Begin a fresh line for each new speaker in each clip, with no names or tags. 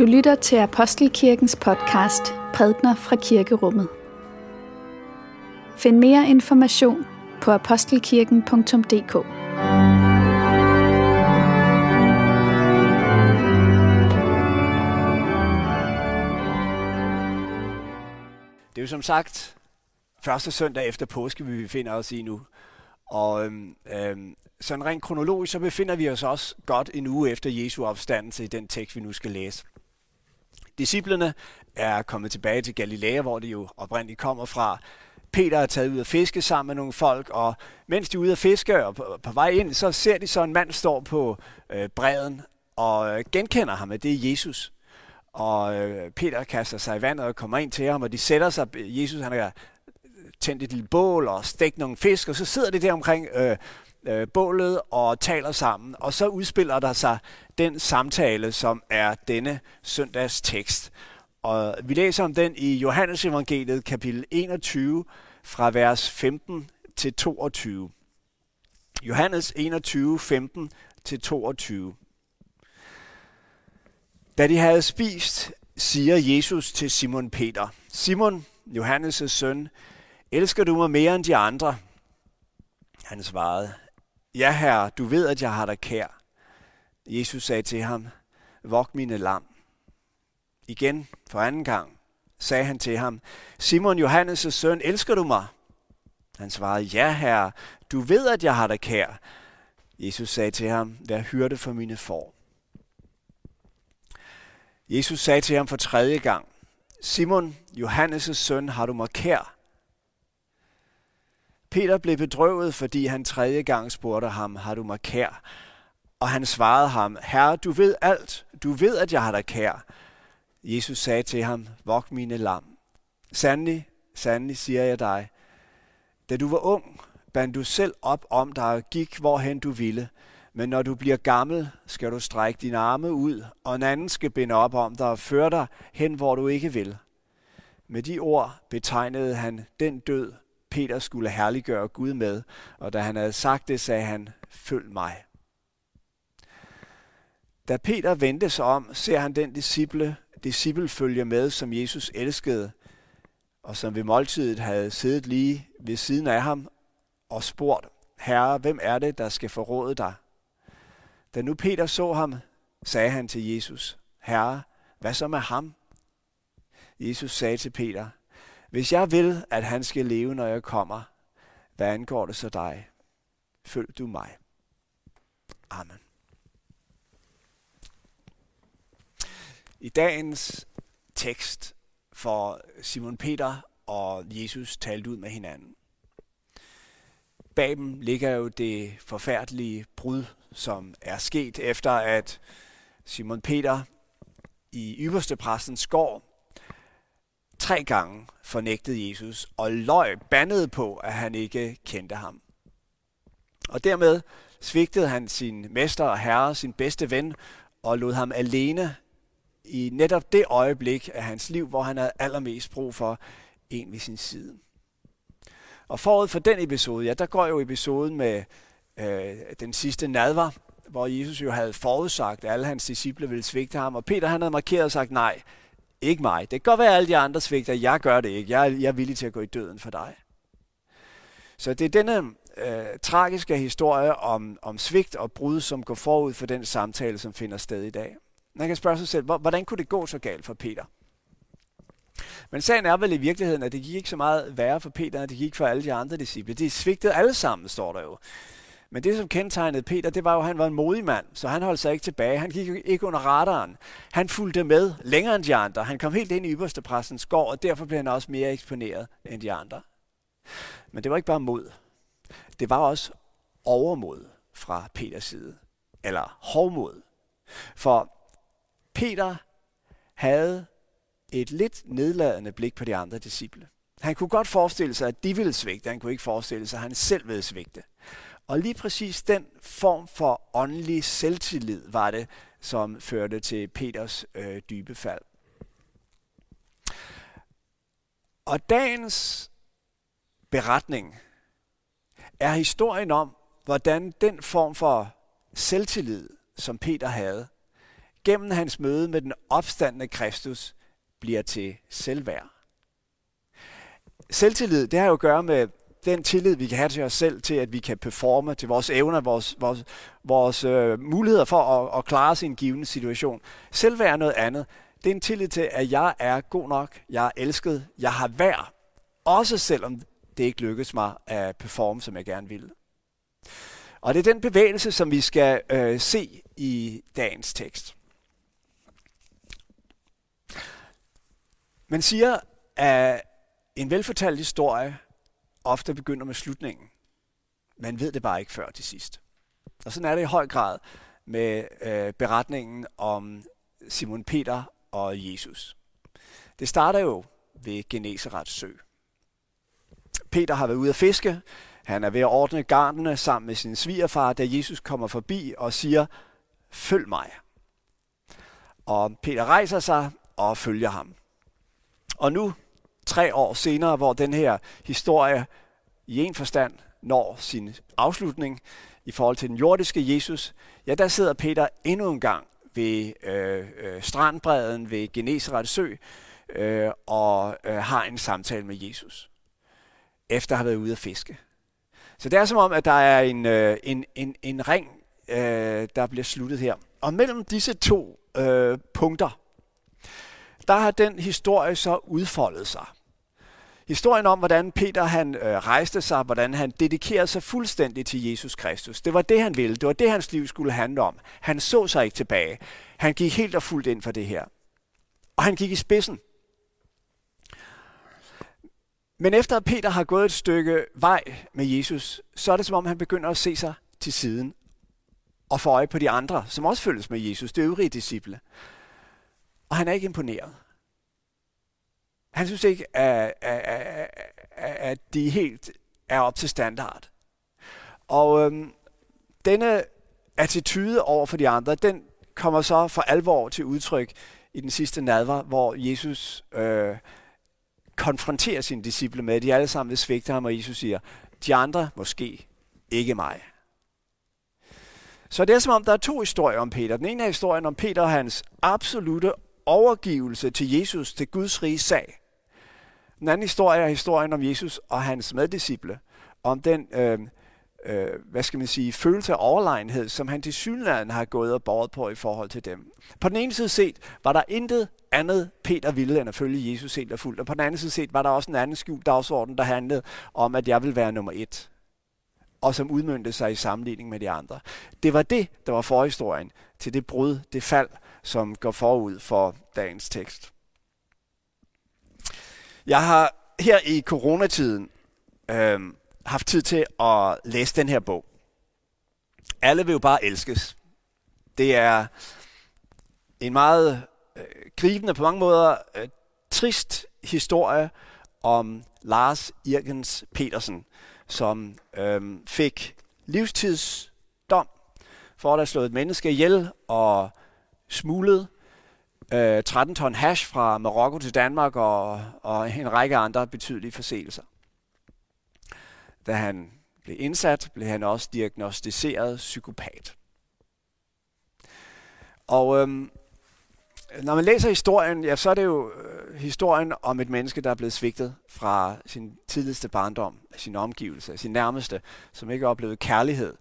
Du lytter til Apostelkirkens podcast Prædner fra Kirkerummet. Find mere information på apostelkirken.dk.
Det er jo som sagt første søndag efter påske, vi befinder os i nu. Og øhm, øhm, sådan rent kronologisk, så befinder vi os også godt en uge efter Jesu opstandelse i den tekst, vi nu skal læse. Disciplerne er kommet tilbage til Galilea, hvor de jo oprindeligt kommer fra. Peter er taget ud at fiske sammen med nogle folk, og mens de er ude at fiske og på, på vej ind, så ser de så en mand stå på øh, bredden og øh, genkender ham, at det er Jesus. Og øh, Peter kaster sig i vandet og kommer ind til ham, og de sætter sig. Øh, Jesus han har øh, tændt et lille bål og stegt nogle fisk, og så sidder de der omkring øh, øh, bålet og taler sammen. Og så udspiller der sig den samtale, som er denne søndags tekst. Og vi læser om den i Johannes evangeliet kapitel 21 fra vers 15 til 22. Johannes 21, 15 til 22. Da de havde spist, siger Jesus til Simon Peter, Simon, Johannes' søn, elsker du mig mere end de andre? Han svarede, ja herre, du ved, at jeg har dig kær. Jesus sagde til ham, Vok mine lam. Igen, for anden gang, sagde han til ham, Simon Johannes' søn, elsker du mig? Han svarede, ja herre, du ved, at jeg har dig kær. Jesus sagde til ham, vær hyrde for mine får. Jesus sagde til ham for tredje gang, Simon, Johannes' søn, har du mig kær? Peter blev bedrøvet, fordi han tredje gang spurgte ham, har du mig kær? Og han svarede ham, Herre, du ved alt. Du ved, at jeg har dig kær. Jesus sagde til ham, vok mine lam. Sandelig, sandelig siger jeg dig, da du var ung, bandt du selv op om dig og gik, hvorhen du ville. Men når du bliver gammel, skal du strække dine arme ud, og en anden skal binde op om dig og føre dig hen, hvor du ikke vil. Med de ord betegnede han den død, Peter skulle herliggøre Gud med, og da han havde sagt det, sagde han, følg mig. Da Peter vendte sig om, ser han den disciple, disciple følge med, som Jesus elskede, og som ved måltidet havde siddet lige ved siden af ham og spurgt, Herre, hvem er det, der skal forråde dig? Da nu Peter så ham, sagde han til Jesus, Herre, hvad så med ham? Jesus sagde til Peter, hvis jeg vil, at han skal leve, når jeg kommer, hvad angår det så dig? Følg du mig. Amen. I dagens tekst får Simon Peter og Jesus talt ud med hinanden. Bag dem ligger jo det forfærdelige brud, som er sket efter at Simon Peter i ypperste præstens gård tre gange fornægtede Jesus og løj bandede på, at han ikke kendte ham. Og dermed svigtede han sin mester og herre, sin bedste ven, og lod ham alene i netop det øjeblik af hans liv, hvor han havde allermest brug for en ved sin side. Og forud for den episode, ja, der går jo episoden med øh, den sidste nadver, hvor Jesus jo havde forudsagt, at alle hans disciple ville svigte ham, og Peter han havde markeret og sagt, nej, ikke mig. Det kan godt være, at alle de andre svigter. Jeg gør det ikke. Jeg er, jeg er villig til at gå i døden for dig. Så det er denne øh, tragiske historie om, om svigt og brud, som går forud for den samtale, som finder sted i dag. Man kan spørge sig selv, hvordan kunne det gå så galt for Peter? Men sagen er vel i virkeligheden, at det gik ikke så meget værre for Peter, end det gik for alle de andre disciple. De svigtede alle sammen, står der jo. Men det, som kendetegnede Peter, det var jo, at han var en modig mand, så han holdt sig ikke tilbage. Han gik ikke under radaren. Han fulgte med længere end de andre. Han kom helt ind i ypperste præstens gård, og derfor blev han også mere eksponeret end de andre. Men det var ikke bare mod. Det var også overmod fra Peters side. Eller hårdmod. For Peter havde et lidt nedladende blik på de andre disciple. Han kunne godt forestille sig, at de ville svigte. Han kunne ikke forestille sig, at han selv ville svigte. Og lige præcis den form for åndelig selvtillid var det, som førte til Peters øh, dybe fald. Og dagens beretning er historien om, hvordan den form for selvtillid, som Peter havde, gennem hans møde med den opstandende Kristus bliver til selvværd. Selvtillid, det har jo at gøre med den tillid, vi kan have til os selv, til at vi kan performe, til vores evner, vores, vores, vores øh, muligheder for at, at klare sin givende en given situation. Selvværd er noget andet. Det er en tillid til, at jeg er god nok, jeg er elsket, jeg har værd, også selvom det ikke lykkes mig at performe, som jeg gerne vil. Og det er den bevægelse, som vi skal øh, se i dagens tekst. Man siger, at en velfortalt historie ofte begynder med slutningen. Man ved det bare ikke før til sidst. Og sådan er det i høj grad med øh, beretningen om Simon Peter og Jesus. Det starter jo ved Genesarets sø. Peter har været ude at fiske. Han er ved at ordne garnene sammen med sin svigerfar, da Jesus kommer forbi og siger, følg mig. Og Peter rejser sig og følger ham. Og nu, tre år senere, hvor den her historie i en forstand når sin afslutning i forhold til den jordiske Jesus, ja, der sidder Peter endnu en gang ved øh, øh, strandbredden ved Genesaret sø øh, og øh, har en samtale med Jesus, efter at have været ude at fiske. Så det er som om, at der er en, øh, en, en, en ring, øh, der bliver sluttet her. Og mellem disse to øh, punkter, der har den historie så udfoldet sig. Historien om, hvordan Peter han øh, rejste sig, hvordan han dedikerede sig fuldstændig til Jesus Kristus. Det var det, han ville. Det var det, hans liv skulle handle om. Han så sig ikke tilbage. Han gik helt og fuldt ind for det her. Og han gik i spidsen. Men efter at Peter har gået et stykke vej med Jesus, så er det som om, han begynder at se sig til siden og få øje på de andre, som også følges med Jesus, det øvrige disciple. Og han er ikke imponeret. Han synes ikke, at, at, at, at de helt er op til standard. Og øhm, denne attitude over for de andre, den kommer så for alvor til udtryk i den sidste nadver, hvor Jesus øh, konfronterer sine disciple med, at de alle sammen vil svigte ham, og Jesus siger, de andre måske, ikke mig. Så det er som om, der er to historier om Peter. Den ene er historien om Peter og hans absolute overgivelse til Jesus, til Guds rige sag. Den anden historie er historien om Jesus og hans meddisciple, om den, øh, øh, hvad skal man sige, følelse af overlegenhed, som han til synligheden har gået og båret på i forhold til dem. På den ene side set var der intet andet Peter ville end at følge Jesus helt og fuldt, og på den anden side set var der også en anden skjult dagsorden, der handlede om, at jeg vil være nummer et og som udmyndte sig i sammenligning med de andre. Det var det, der var forhistorien til det brud, det fald, som går forud for dagens tekst. Jeg har her i coronatiden øh, haft tid til at læse den her bog. Alle vil jo bare elskes. Det er en meget øh, gribende, på mange måder øh, trist historie om Lars Irgens Petersen, som øh, fik livstidsdom for at have slået et menneske ihjel og smuglet øh, 13 ton hash fra Marokko til Danmark og, og en række andre betydelige forseelser. Da han blev indsat, blev han også diagnostiseret psykopat. Og øhm, når man læser historien, ja, så er det jo øh, historien om et menneske, der er blevet svigtet fra sin tidligste barndom, af sin omgivelse, af sin nærmeste, som ikke har oplevet kærlighed,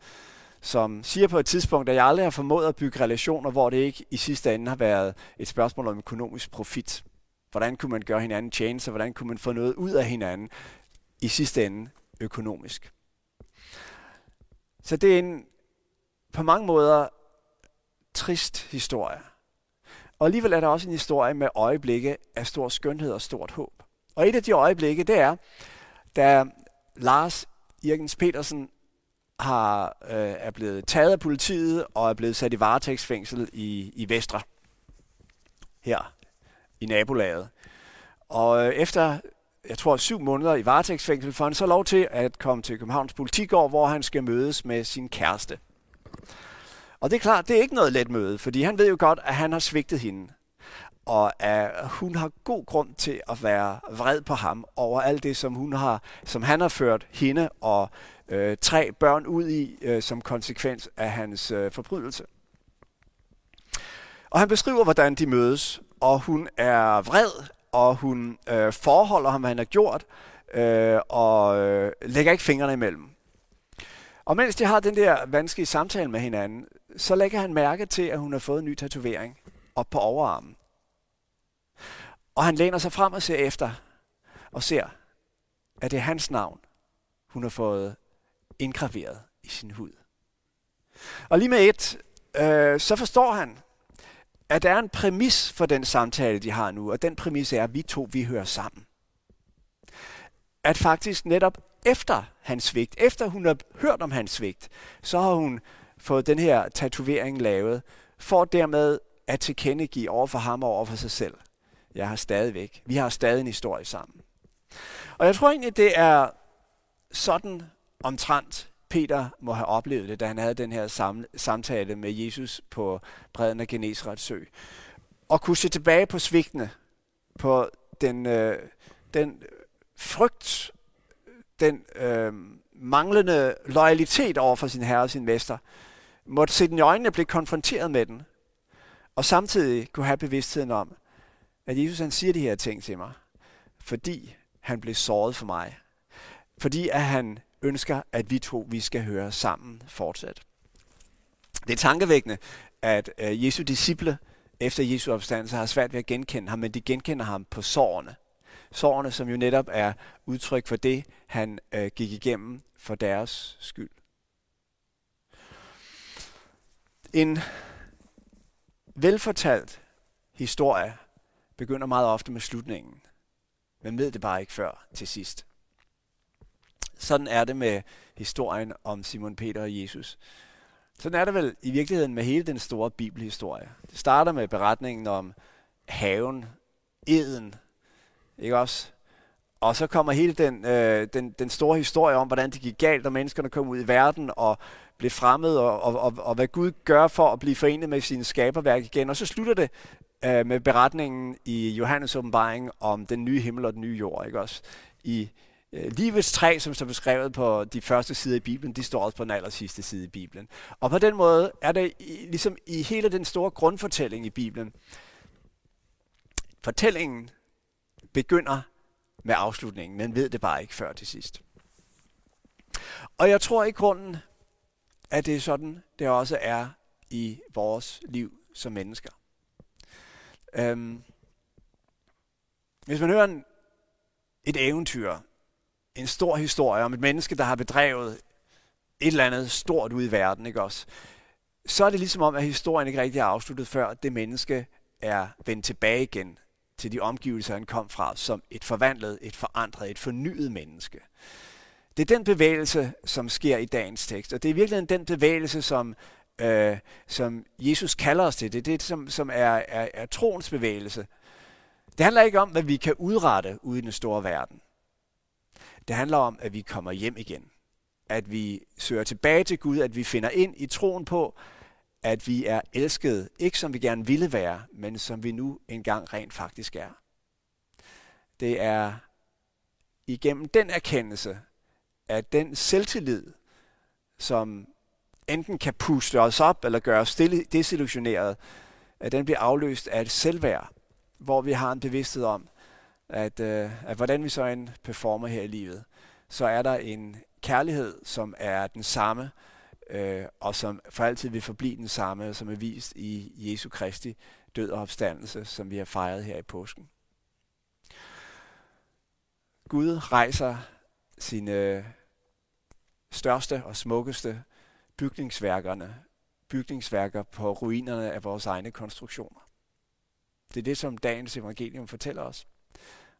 som siger på et tidspunkt, at jeg aldrig har formået at bygge relationer, hvor det ikke i sidste ende har været et spørgsmål om økonomisk profit. Hvordan kunne man gøre hinanden tjeneste? Hvordan kunne man få noget ud af hinanden i sidste ende økonomisk? Så det er en på mange måder trist historie. Og alligevel er der også en historie med øjeblikke af stor skønhed og stort håb. Og et af de øjeblikke, det er, da Lars Jørgens Petersen har, øh, er blevet taget af politiet og er blevet sat i varetægtsfængsel i, i Vestre, her i nabolaget. Og øh, efter, jeg tror, syv måneder i varetægtsfængsel, får han så lov til at komme til Københavns Politigård, hvor han skal mødes med sin kæreste. Og det er klart, det er ikke noget let møde, fordi han ved jo godt, at han har svigtet hende. Og at hun har god grund til at være vred på ham over alt det, som, hun har, som han har ført hende og øh, tre børn ud i øh, som konsekvens af hans øh, forbrydelse. Og han beskriver, hvordan de mødes, og hun er vred, og hun øh, forholder ham, hvad han har gjort, øh, og øh, lægger ikke fingrene imellem. Og mens de har den der vanskelige samtale med hinanden, så lægger han mærke til, at hun har fået en ny tatovering op på overarmen. Og han læner sig frem og ser efter, og ser, at det er hans navn, hun har fået indgraveret i sin hud. Og lige med et, øh, så forstår han, at der er en præmis for den samtale, de har nu, og den præmis er, at vi to, vi hører sammen. At faktisk netop efter hans svigt, efter hun har hørt om hans svigt, så har hun fået den her tatovering lavet, for dermed at tilkendegive over for ham og over for sig selv. Jeg har stadigvæk, vi har stadig en historie sammen. Og jeg tror egentlig, det er sådan omtrent Peter må have oplevet det, da han havde den her samtale med Jesus på bredden af Genesrets sø. Og kunne se tilbage på svigtene, på den, øh, den frygt, den øh, manglende loyalitet over for sin herre og sin mester, måtte se den i øjnene og blive konfronteret med den, og samtidig kunne have bevidstheden om, at Jesus han siger de her ting til mig, fordi han blev såret for mig. Fordi at han ønsker, at vi to vi skal høre sammen fortsat. Det er tankevækkende, at øh, Jesu disciple efter Jesu opstandelse har svært ved at genkende ham, men de genkender ham på sårene. Sårene, som jo netop er udtryk for det, han øh, gik igennem for deres skyld. En velfortalt historie begynder meget ofte med slutningen. Man ved det bare ikke før til sidst. Sådan er det med historien om Simon Peter og Jesus. Sådan er det vel i virkeligheden med hele den store bibelhistorie. Det starter med beretningen om haven, eden, ikke også? Og så kommer hele den, øh, den, den store historie om, hvordan det gik galt, når menneskerne kom ud i verden og blev fremmed, og, og, og, og hvad Gud gør for at blive forenet med sine skaberværk igen. Og så slutter det øh, med beretningen i Johannes åbenbaring om den nye himmel og den nye jord, ikke også? I øh, livets træ, som står beskrevet på de første sider i Bibelen, de står også på den aller sidste side i Bibelen. Og på den måde er det i, ligesom i hele den store grundfortælling i Bibelen. Fortællingen begynder med afslutningen, men ved det bare ikke før til sidst. Og jeg tror i grunden, at det er sådan, det også er i vores liv som mennesker. Øhm, hvis man hører en, et eventyr, en stor historie om et menneske, der har bedrevet et eller andet stort ud i verden, ikke også? så er det ligesom om, at historien ikke rigtig er afsluttet, før det menneske er vendt tilbage igen til de omgivelser, han kom fra, som et forvandlet, et forandret, et fornyet menneske. Det er den bevægelse, som sker i dagens tekst, og det er virkelig den bevægelse, som, øh, som Jesus kalder os til. Det er det, som, som er, er, er troens bevægelse. Det handler ikke om, hvad vi kan udrette ude i den store verden. Det handler om, at vi kommer hjem igen. At vi søger tilbage til Gud, at vi finder ind i troen på, at vi er elskede, ikke som vi gerne ville være, men som vi nu engang rent faktisk er. Det er igennem den erkendelse, at den selvtillid, som enten kan puste os op eller gøre os desillusioneret, at den bliver afløst af et selvværd, hvor vi har en bevidsthed om, at, øh, at hvordan vi så en performer her i livet, så er der en kærlighed, som er den samme, øh, og som for altid vil forblive den samme, som er vist i Jesu Kristi død og opstandelse, som vi har fejret her i påsken. Gud rejser sine øh, største og smukkeste bygningsværkerne, bygningsværker på ruinerne af vores egne konstruktioner. Det er det, som dagens evangelium fortæller os.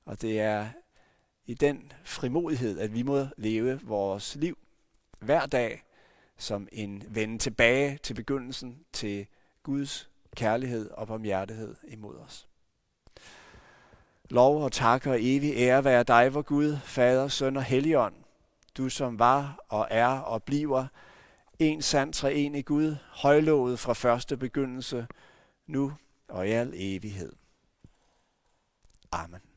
Og det er i den frimodighed, at vi må leve vores liv hver dag som en vende tilbage til begyndelsen til Guds kærlighed og barmhjertighed imod os. Lov og tak og evig ære være dig, vor Gud, Fader, Søn og Helligånd, du som var og er og bliver en sand i Gud, højlovet fra første begyndelse, nu og i al evighed. Amen.